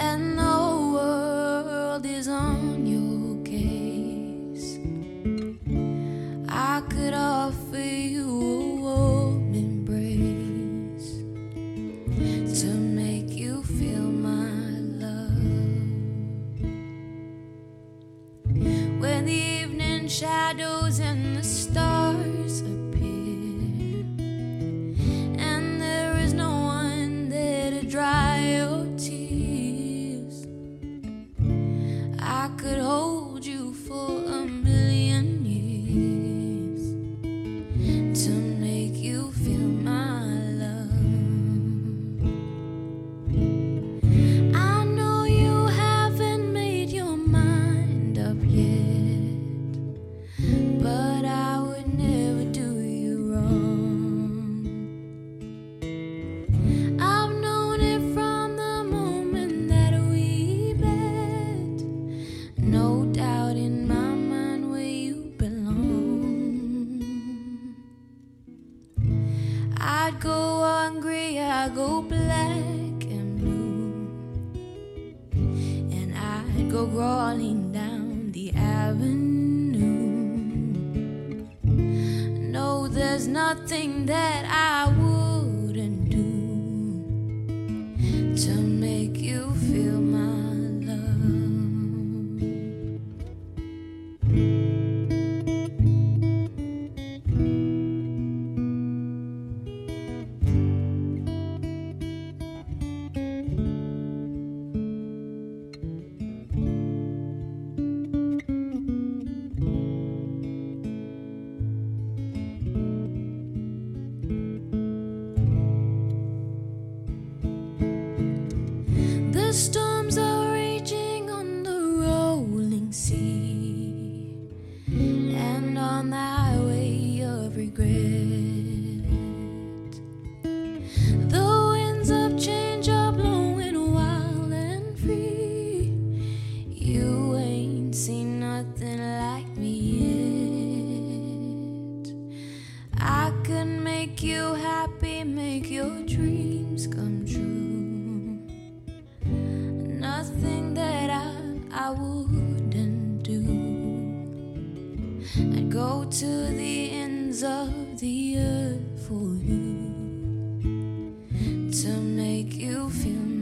and the world is on your case. I could offer you a warm embrace to make you feel my love when the evening shadows. I'd go black and blue, and I'd go crawling down the avenue. No, there's nothing that I wouldn't The storms are raging on the rolling sea and on the highway of regret. The winds of change are blowing wild and free. You ain't seen nothing like me yet. I could make you happy, make your dreams come I wouldn't do. I'd go to the ends of the earth for you to make you feel